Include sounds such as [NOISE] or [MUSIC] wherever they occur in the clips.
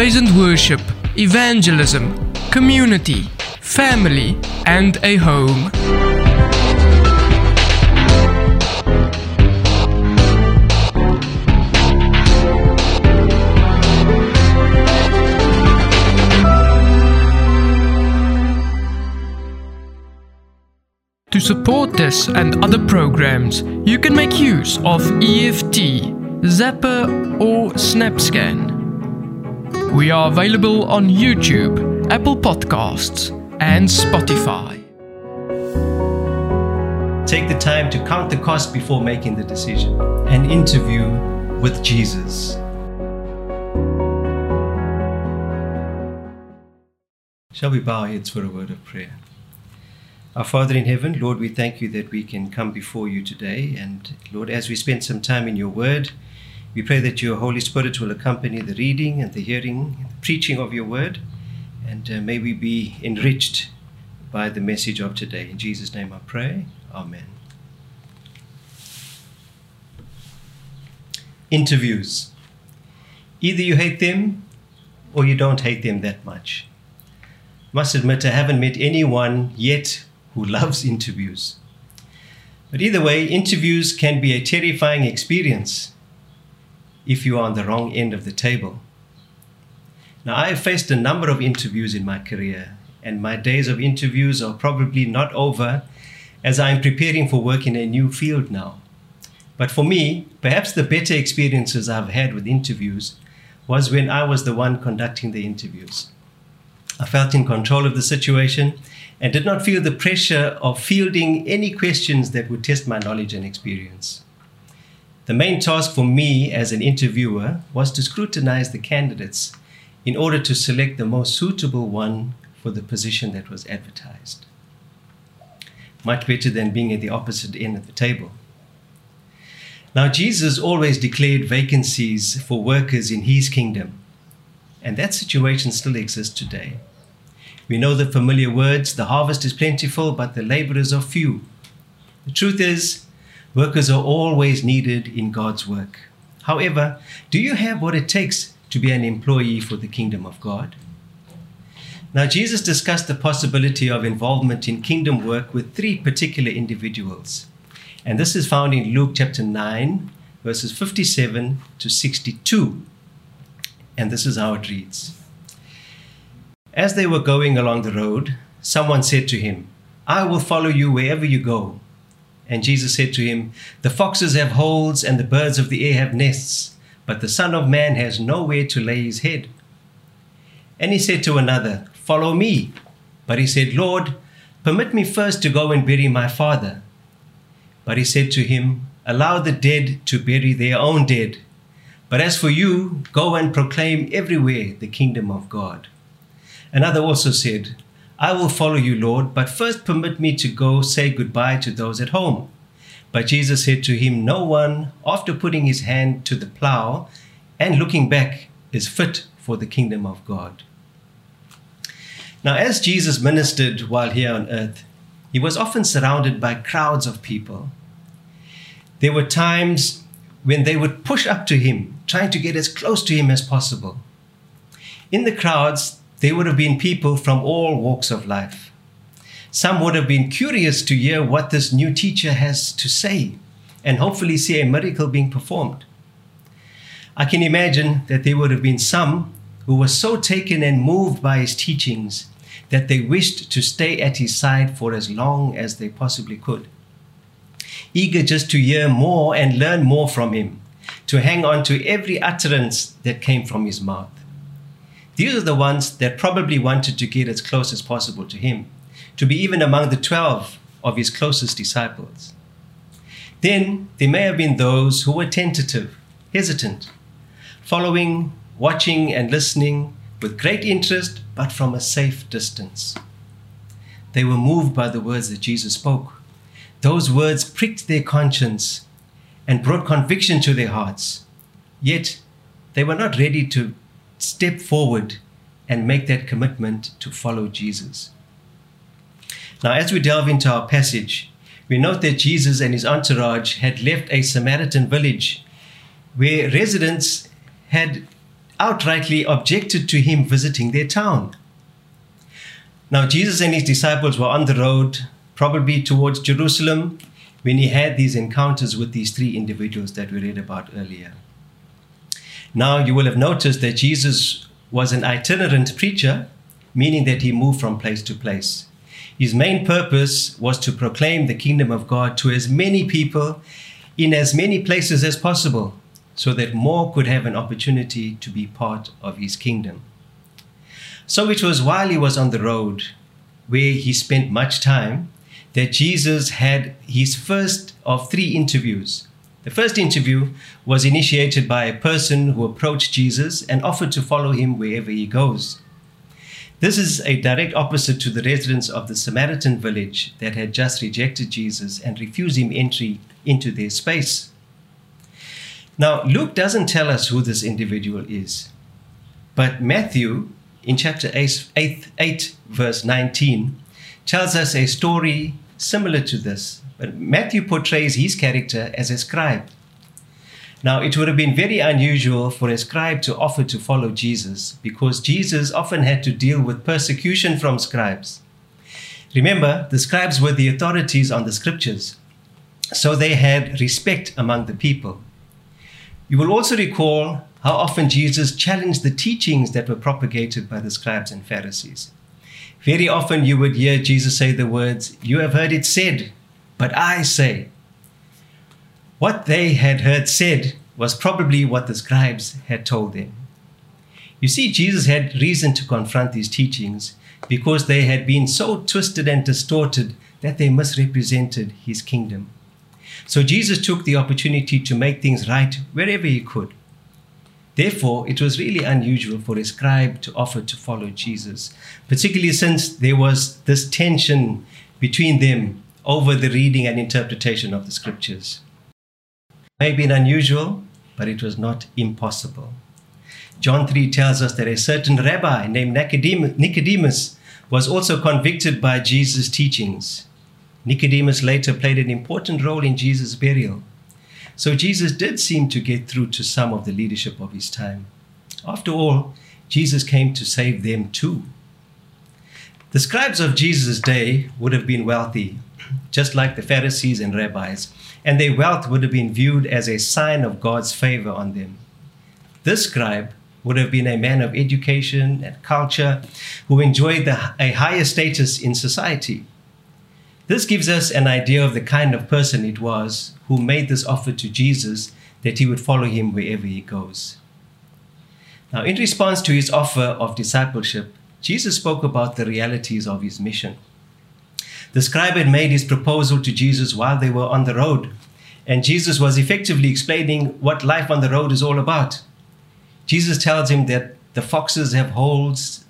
praise and worship, evangelism, community, family, and a home. To support this and other programs, you can make use of EFT, Zapper, or SnapScan. We are available on YouTube, Apple Podcasts, and Spotify. Take the time to count the cost before making the decision. An interview with Jesus. Shall we bow our heads for a word of prayer? Our Father in heaven, Lord, we thank you that we can come before you today. And Lord, as we spend some time in your word, we pray that your Holy Spirit will accompany the reading and the hearing and the preaching of your word. And uh, may we be enriched by the message of today. In Jesus' name I pray. Amen. Interviews. Either you hate them or you don't hate them that much. Must admit, I haven't met anyone yet who loves interviews. But either way, interviews can be a terrifying experience if you are on the wrong end of the table. Now, I have faced a number of interviews in my career, and my days of interviews are probably not over as I am preparing for work in a new field now. But for me, perhaps the better experiences I've had with interviews was when I was the one conducting the interviews. I felt in control of the situation and did not feel the pressure of fielding any questions that would test my knowledge and experience. The main task for me as an interviewer was to scrutinize the candidates in order to select the most suitable one for the position that was advertised. Much better than being at the opposite end of the table. Now, Jesus always declared vacancies for workers in his kingdom, and that situation still exists today. We know the familiar words the harvest is plentiful, but the laborers are few. The truth is, workers are always needed in God's work. However, do you have what it takes to be an employee for the kingdom of God? Now, Jesus discussed the possibility of involvement in kingdom work with three particular individuals. And this is found in Luke chapter 9, verses 57 to 62. And this is how it reads As they were going along the road, someone said to him, I will follow you wherever you go. And Jesus said to him, The foxes have holes and the birds of the air have nests, but the Son of Man has nowhere to lay his head. And he said to another, Follow me. But he said, Lord, permit me first to go and bury my father. But he said to him, Allow the dead to bury their own dead. But as for you, go and proclaim everywhere the kingdom of God. Another also said, I will follow you, Lord, but first permit me to go say goodbye to those at home. But Jesus said to him, No one, after putting his hand to the plow and looking back, is fit for the kingdom of God. Now, as Jesus ministered while here on earth, he was often surrounded by crowds of people. There were times when they would push up to him, trying to get as close to him as possible. In the crowds, there would have been people from all walks of life. Some would have been curious to hear what this new teacher has to say and hopefully see a miracle being performed. I can imagine that there would have been some who were so taken and moved by his teachings that they wished to stay at his side for as long as they possibly could. Eager just to hear more and learn more from him, to hang on to every utterance that came from his mouth. These are the ones that probably wanted to get as close as possible to him, to be even among the 12 of his closest disciples. Then there may have been those who were tentative, hesitant, following, watching, and listening with great interest, but from a safe distance. They were moved by the words that Jesus spoke. Those words pricked their conscience and brought conviction to their hearts. Yet they were not ready to step forward and make that commitment to follow Jesus. Now, as we delve into our passage, we note that Jesus and his entourage had left a Samaritan village where residents had outrightly objected to him visiting their town. Now, Jesus and his disciples were on the road, probably towards Jerusalem, when he had these encounters with these three individuals that we read about earlier. Now, you will have noticed that Jesus was an itinerant preacher, meaning that he moved from place to place. His main purpose was to proclaim the kingdom of God to as many people in as many places as possible so that more could have an opportunity to be part of his kingdom. So it was while he was on the road, where he spent much time, that Jesus had his first of three interviews. The first interview was initiated by a person who approached Jesus and offered to follow him wherever he goes. This is a direct opposite to the residents of the Samaritan village that had just rejected Jesus and refused him entry into their space. Now, Luke doesn't tell us who this individual is, but Matthew in chapter 8, 8, 8, verse 19 tells us a story similar to this. But Matthew portrays his character as a scribe. Now, it would have been very unusual for a scribe to offer to follow Jesus because Jesus often had to deal with persecution from scribes. Remember, the scribes were the authorities on the scriptures, so they had respect among the people. You will also recall how often Jesus challenged the teachings that were propagated by the scribes and Pharisees. Very often you would hear Jesus say the words, You have heard it said, but I say. What they had heard said was probably what the scribes had told them. You see, Jesus had reason to confront these teachings because they had been so twisted and distorted that they misrepresented his kingdom. So Jesus took the opportunity to make things right wherever he could. Therefore, it was really unusual for a scribe to offer to follow Jesus, particularly since there was this tension between them over the reading and interpretation of the scriptures. It may been unusual, but it was not impossible. John 3 tells us that a certain rabbi named Nicodemus was also convicted by Jesus' teachings. Nicodemus later played an important role in Jesus' burial. So Jesus did seem to get through to some of the leadership of his time. After all, Jesus came to save them too. The scribes of Jesus' day would have been wealthy, just like the Pharisees and rabbis, and their wealth would have been viewed as a sign of God's favor on them. This scribe would have been a man of education and culture who enjoyed the, a higher status in society. This gives us an idea of the kind of person it was who made this offer to Jesus that he would follow him wherever he goes. Now, in response to his offer of discipleship, Jesus spoke about the realities of his mission. The scribe had made his proposal to Jesus while they were on the road, and Jesus was effectively explaining what life on the road is all about. Jesus tells him that the foxes have holes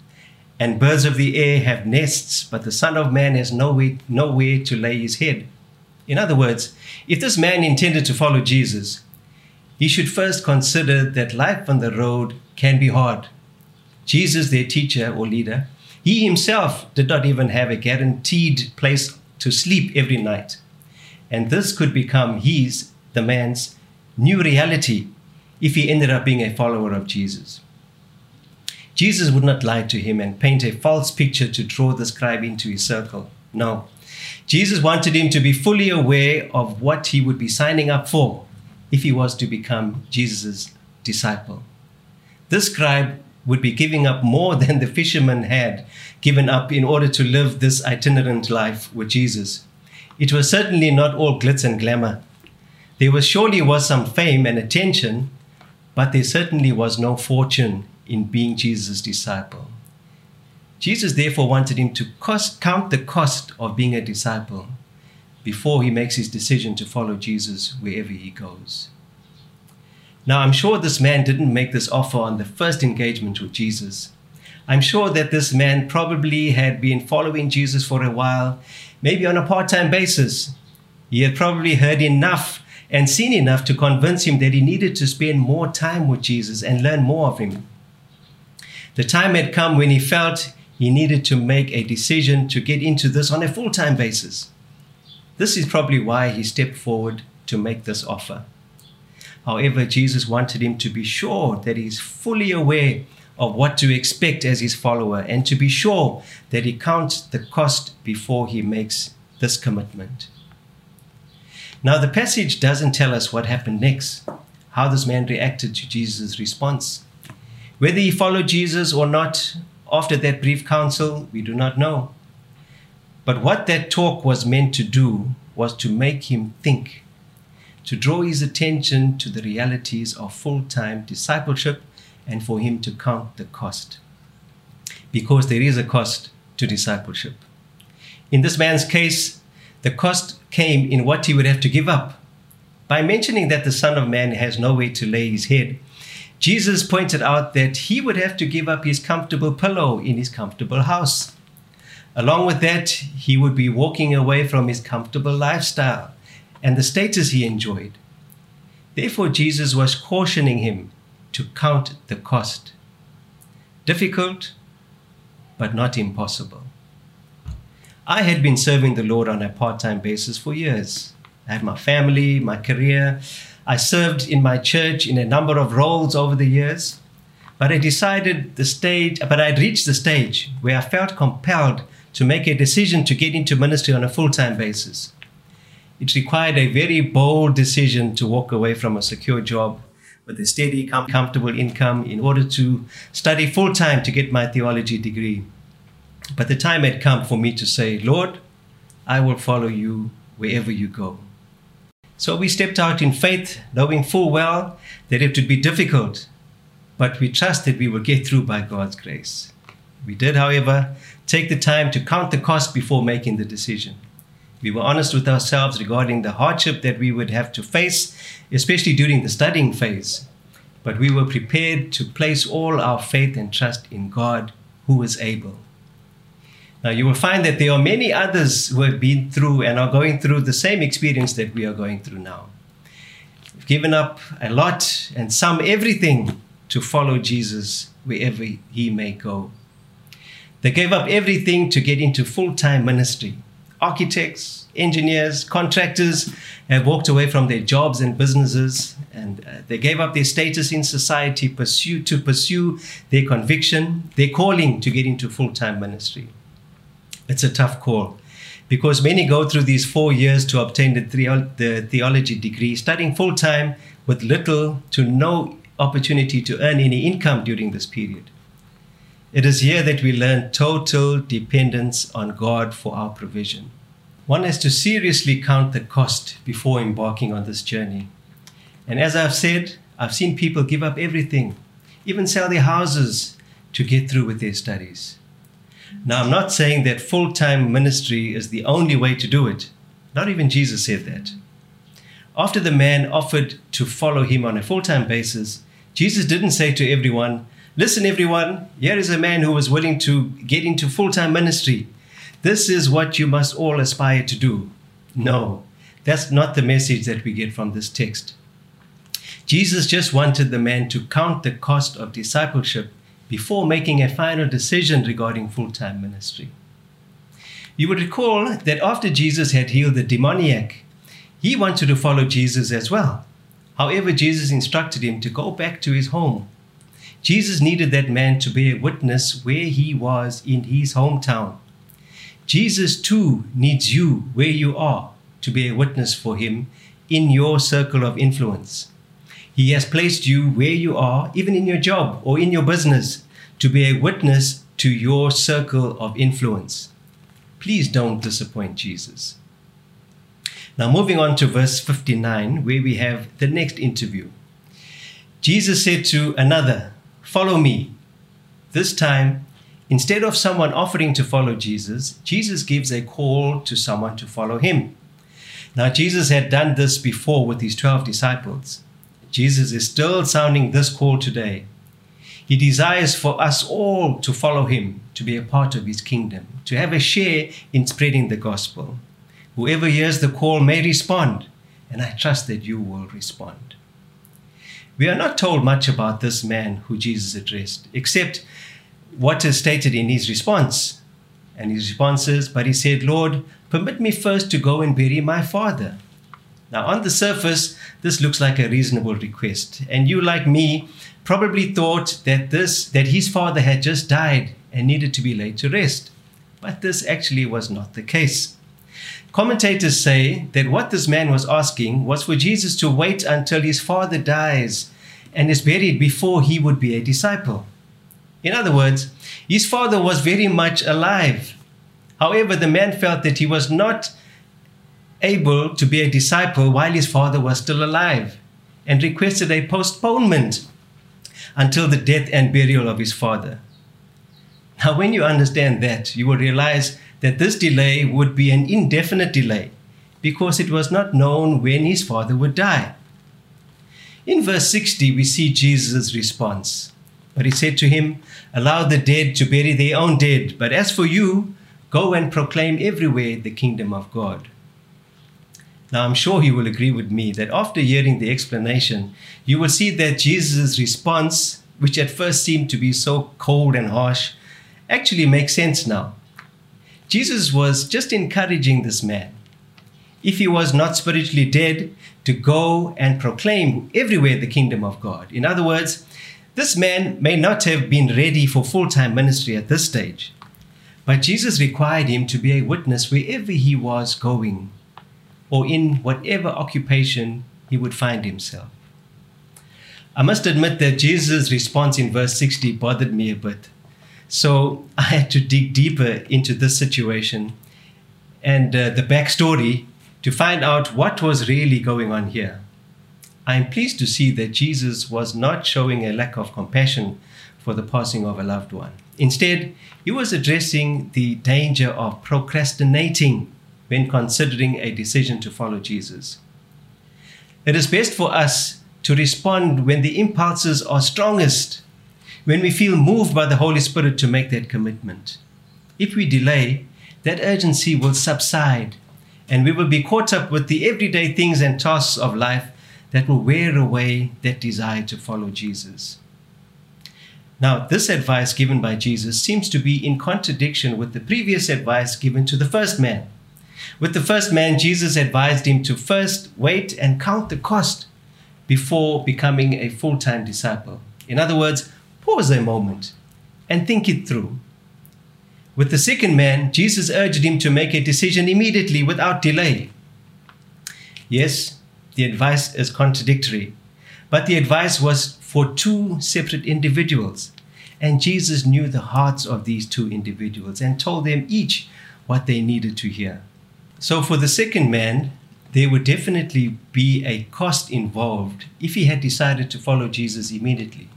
and birds of the air have nests, but the Son of Man has nowhere, nowhere to lay his head. In other words, if this man intended to follow Jesus, he should first consider that life on the road can be hard. Jesus, their teacher or leader, he himself did not even have a guaranteed place to sleep every night. And this could become his, the man's, new reality if he ended up being a follower of Jesus. Jesus would not lie to him and paint a false picture to draw the scribe into his circle. No. Jesus wanted him to be fully aware of what he would be signing up for if he was to become Jesus' disciple. This scribe would be giving up more [LAUGHS] than the fisherman had given up in order to live this itinerant life with Jesus. It was certainly not all glitz and glamour. There was surely was some fame and attention, but there certainly was no fortune in being Jesus' disciple. Jesus therefore wanted him to cost, count the cost of being a disciple before he makes his decision to follow Jesus wherever he goes. Now, I'm sure this man didn't make this offer on the first engagement with Jesus. I'm sure that this man probably had been following Jesus for a while, maybe on a part time basis. He had probably heard enough and seen enough to convince him that he needed to spend more time with Jesus and learn more of him. The time had come when he felt he needed to make a decision to get into this on a full time basis. This is probably why he stepped forward to make this offer. However, Jesus wanted him to be sure that he's fully aware of what to expect as his follower and to be sure that he counts the cost before he makes this commitment. Now, the passage doesn't tell us what happened next, how this man reacted to Jesus' response. Whether he followed Jesus or not after that brief counsel, we do not know. But what that talk was meant to do was to make him think, to draw his attention to the realities of full time discipleship and for him to count the cost. Because there is a cost to discipleship. In this man's case, the cost came in what he would have to give up. By mentioning that the Son of Man has nowhere to lay his head, Jesus pointed out that he would have to give up his comfortable pillow in his comfortable house. Along with that, he would be walking away from his comfortable lifestyle and the status he enjoyed. Therefore, Jesus was cautioning him to count the cost. Difficult, but not impossible. I had been serving the Lord on a part time basis for years. I had my family, my career. I served in my church in a number of roles over the years. But I decided the stage, but I'd reached the stage where I felt compelled to make a decision to get into ministry on a full time basis. It required a very bold decision to walk away from a secure job with a steady, comfortable income in order to study full time to get my theology degree. But the time had come for me to say, Lord, I will follow you wherever you go. So we stepped out in faith, knowing full well that it would be difficult, but we trusted we would get through by God's grace. We did, however, take the time to count the cost before making the decision. We were honest with ourselves regarding the hardship that we would have to face, especially during the studying phase. But we were prepared to place all our faith and trust in God who is able. Now, you will find that there are many others who have been through and are going through the same experience that we are going through now. We've given up a lot and some everything to follow Jesus wherever he may go. They gave up everything to get into full time ministry. Architects, engineers, contractors have walked away from their jobs and businesses, and uh, they gave up their status in society pursue, to pursue their conviction, their calling to get into full time ministry. It's a tough call because many go through these four years to obtain the, the theology degree, studying full time with little to no opportunity to earn any income during this period. It is here that we learn total dependence on God for our provision. One has to seriously count the cost before embarking on this journey. And as I've said, I've seen people give up everything, even sell their houses to get through with their studies. Now, I'm not saying that full time ministry is the only way to do it. Not even Jesus said that. After the man offered to follow him on a full time basis, Jesus didn't say to everyone, Listen, everyone, here is a man who was willing to get into full time ministry. This is what you must all aspire to do. No, that's not the message that we get from this text. Jesus just wanted the man to count the cost of discipleship before making a final decision regarding full time ministry. You would recall that after Jesus had healed the demoniac, he wanted to follow Jesus as well. However, Jesus instructed him to go back to his home Jesus needed that man to be a witness where he was in his hometown. Jesus too needs you where you are to be a witness for him in your circle of influence. He has placed you where you are, even in your job or in your business, to be a witness to your circle of influence. Please don't disappoint Jesus. Now, moving on to verse 59, where we have the next interview. Jesus said to another, Follow me. This time, instead of someone offering to follow Jesus, Jesus gives a call to someone to follow him. Now, Jesus had done this before with his 12 disciples. Jesus is still sounding this call today. He desires for us all to follow him, to be a part of his kingdom, to have a share in spreading the gospel. Whoever hears the call may respond, and I trust that you will respond. We are not told much about this man who Jesus addressed, except what is stated in his response. And his response is, But he said, Lord, permit me first to go and bury my father. Now, on the surface, this looks like a reasonable request, and you, like me, probably thought that this that his father had just died and needed to be laid to rest. But this actually was not the case. Commentators say that what this man was asking was for Jesus to wait until his father dies and is buried before he would be a disciple. In other words, his father was very much alive. However, the man felt that he was not able to be a disciple while his father was still alive and requested a postponement until the death and burial of his father. Now, when you understand that, you will realize that this delay would be an indefinite delay because it was not known when his father would die. In verse 60, we see Jesus' response. But he said to him, Allow the dead to bury their own dead, but as for you, go and proclaim everywhere the kingdom of God. Now, I'm sure you will agree with me that after hearing the explanation, you will see that Jesus' response, which at first seemed to be so cold and harsh, actually makes sense now. Jesus was just encouraging this man. If he was not spiritually dead, to go and proclaim everywhere the kingdom of God. In other words, this man may not have been ready for full time ministry at this stage, but Jesus required him to be a witness wherever he was going or in whatever occupation he would find himself. I must admit that Jesus' response in verse 60 bothered me a bit. So I had to dig deeper into this situation and uh, the backstory to find out what was really going on here. I am pleased to see that Jesus was not showing a lack of compassion for the passing of a loved one. Instead, he was addressing the danger of procrastinating when considering a decision to follow Jesus. It is best for us to respond when the impulses are strongest, when we feel moved by the Holy Spirit to make that commitment. If we delay, that urgency will subside and we will be caught up with the everyday things and tasks of life that will wear away that desire to follow Jesus. Now, this advice given by Jesus seems to be in contradiction with the previous advice given to the first man. With the first man, Jesus advised him to first wait and count the cost before becoming a full time disciple. In other words, pause a moment and think it through. With the second man, Jesus urged him to make a decision immediately without delay. Yes, the advice is contradictory, but the advice was for two separate individuals. And Jesus knew the hearts of these two individuals and told them each what they needed to hear. So, for the second man, there would definitely be a cost involved if he had decided to follow Jesus immediately.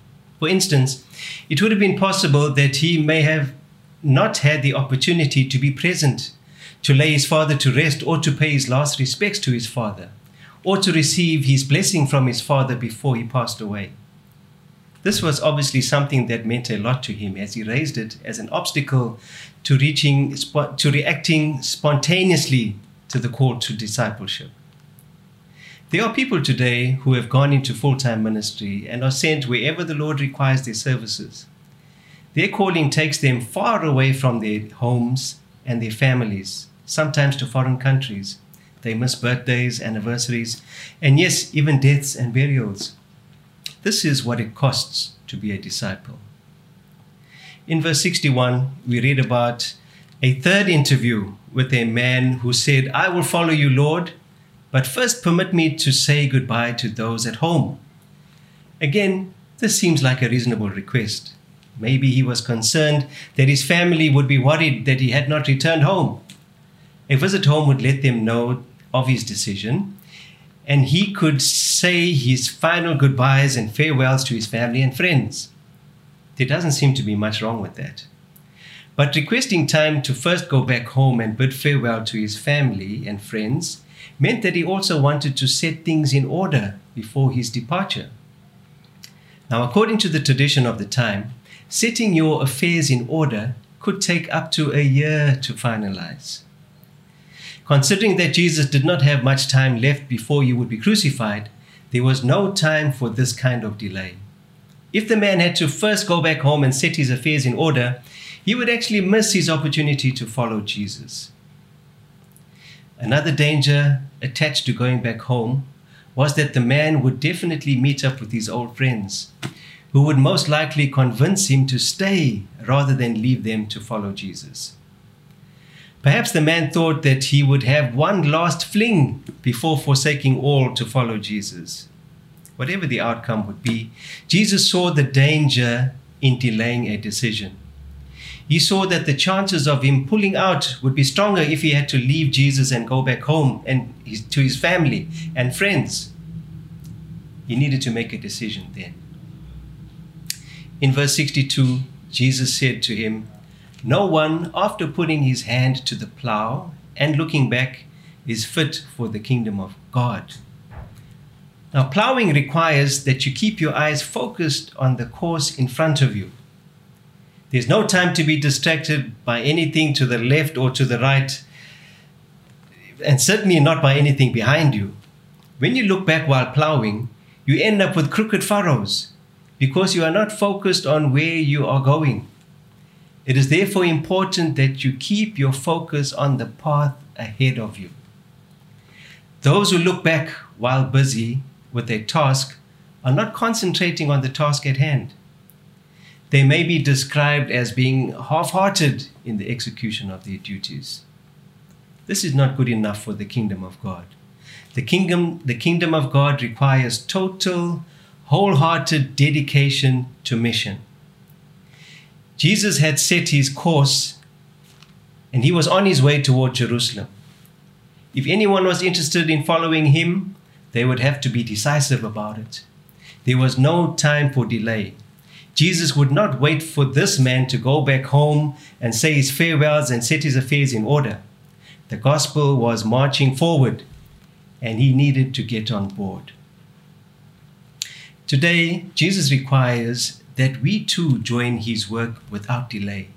For instance, it would have been possible that he may have not had the opportunity to be present, to lay his father to rest, or to pay his last respects to his father, or to receive his blessing from his father before he passed away. This was obviously something that meant a lot to him as he raised it as an obstacle to reaching to reacting spontaneously to the call to discipleship. There are people today who have gone into full-time ministry and are sent wherever the Lord requires their services. Their calling takes them far away from their homes and their families, sometimes to foreign countries. They miss birthdays, anniversaries, and yes, even deaths and burials. This is what it costs to be a disciple. In verse 61, we read about a third interview with a man who said, I will follow you, Lord, but first permit me to say goodbye to those at home. Again, this seems like a reasonable request. Maybe he was concerned that his family would be worried that he had not returned home. A visit home would let them know of his decision, and he could say his final goodbyes and farewells to his family and friends. There doesn't seem to be much wrong with that. But requesting time to first go back home and bid farewell to his family and friends meant that he also wanted to set things in order before his departure. Now, according to the tradition of the time, setting your affairs in order could take up to a year to finalize. Considering that Jesus did not have much time left before he would be crucified, there was no time for this kind of delay. If the man had to first go back home and set his affairs in order, he would actually miss his opportunity to follow Jesus. Another danger attached to going back home was that the man would definitely meet up with his old friends, who would most likely convince him to stay rather than leave them to follow Jesus. Perhaps the man thought that he would have one last fling before forsaking all to follow Jesus. Whatever the outcome would be, Jesus saw the danger in delaying a decision. He saw that the chances of him pulling out would be stronger if he had to leave Jesus and go back home and his, to his family and friends. He needed to make a decision then. In verse 62, Jesus said to him, No one, after putting his hand to the plow and looking back, is fit for the kingdom of God. Now, plowing requires that you keep your eyes focused on the course in front of you. There's no time to be distracted by anything to the left or to the right, and certainly not by anything behind you. When you look back while plowing, you end up with crooked furrows because you are not focused on where you are going. It is therefore important that you keep your focus on the path ahead of you. Those who look back while busy with their task are not concentrating on the task at hand. They may be described as being half hearted in the execution of their duties. This is not good enough for the kingdom of God. The kingdom, the kingdom of God requires total, wholehearted dedication to mission. Jesus had set his course and he was on his way toward Jerusalem. If anyone was interested in following him, they would have to be decisive about it. There was no time for delay. Jesus would not wait for this man to go back home and say his farewells and set his affairs in order. The gospel was marching forward, and he needed to get on board. Today, Jesus requires that we too join his work without delay.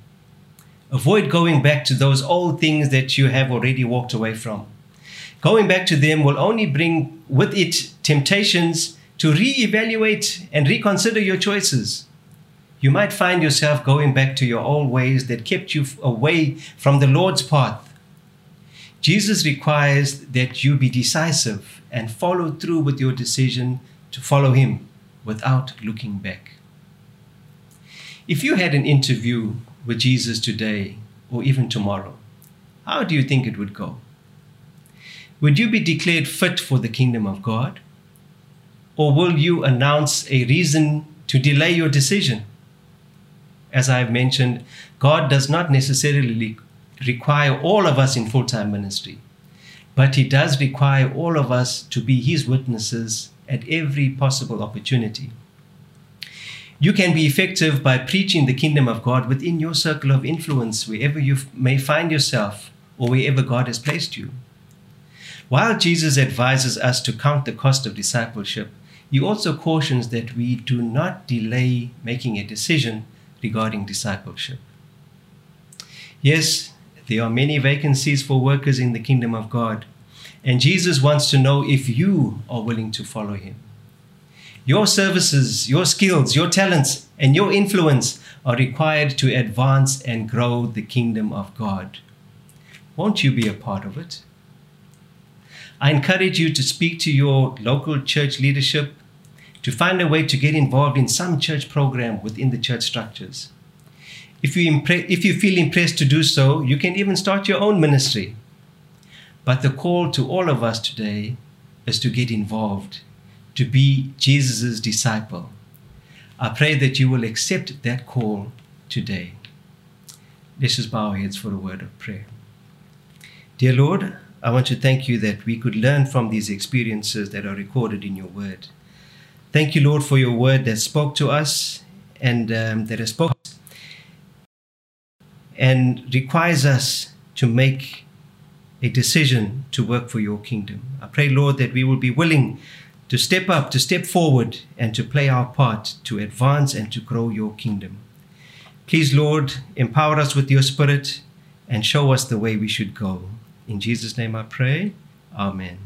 Avoid going back to those old things that you have already walked away from. Going back to them will only bring with it temptations to re-evaluate and reconsider your choices. You might find yourself going back to your old ways that kept you away from the Lord's path. Jesus requires that you be decisive and follow through with your decision to follow Him without looking back. If you had an interview with Jesus today or even tomorrow, how do you think it would go? Would you be declared fit for the kingdom of God? Or will you announce a reason to delay your decision? As I've mentioned, God does not necessarily require all of us in full time ministry, but He does require all of us to be His witnesses at every possible opportunity. You can be effective by preaching the kingdom of God within your circle of influence, wherever you may find yourself or wherever God has placed you. While Jesus advises us to count the cost of discipleship, he also cautions that we do not delay making a decision regarding discipleship. Yes, there are many vacancies for workers in the kingdom of God, and Jesus wants to know if you are willing to follow him. Your services, your skills, your talents, and your influence are required to advance and grow the kingdom of God. Won't you be a part of it? I encourage you to speak to your local church leadership to find a way to get involved in some church program within the church structures. If you, impre- if you feel impressed to do so, you can even start your own ministry. But the call to all of us today is to get involved, to be Jesus' disciple. I pray that you will accept that call today. Let's just bow our heads for a word of prayer. Dear Lord, I want to thank you that we could learn from these experiences that are recorded in your word. Thank you, Lord, for your word that spoke to us and um, that has spoken and requires us to make a decision to work for your kingdom. I pray, Lord, that we will be willing to step up, to step forward, and to play our part to advance and to grow your kingdom. Please, Lord, empower us with your spirit and show us the way we should go. In Jesus' name I pray. Amen.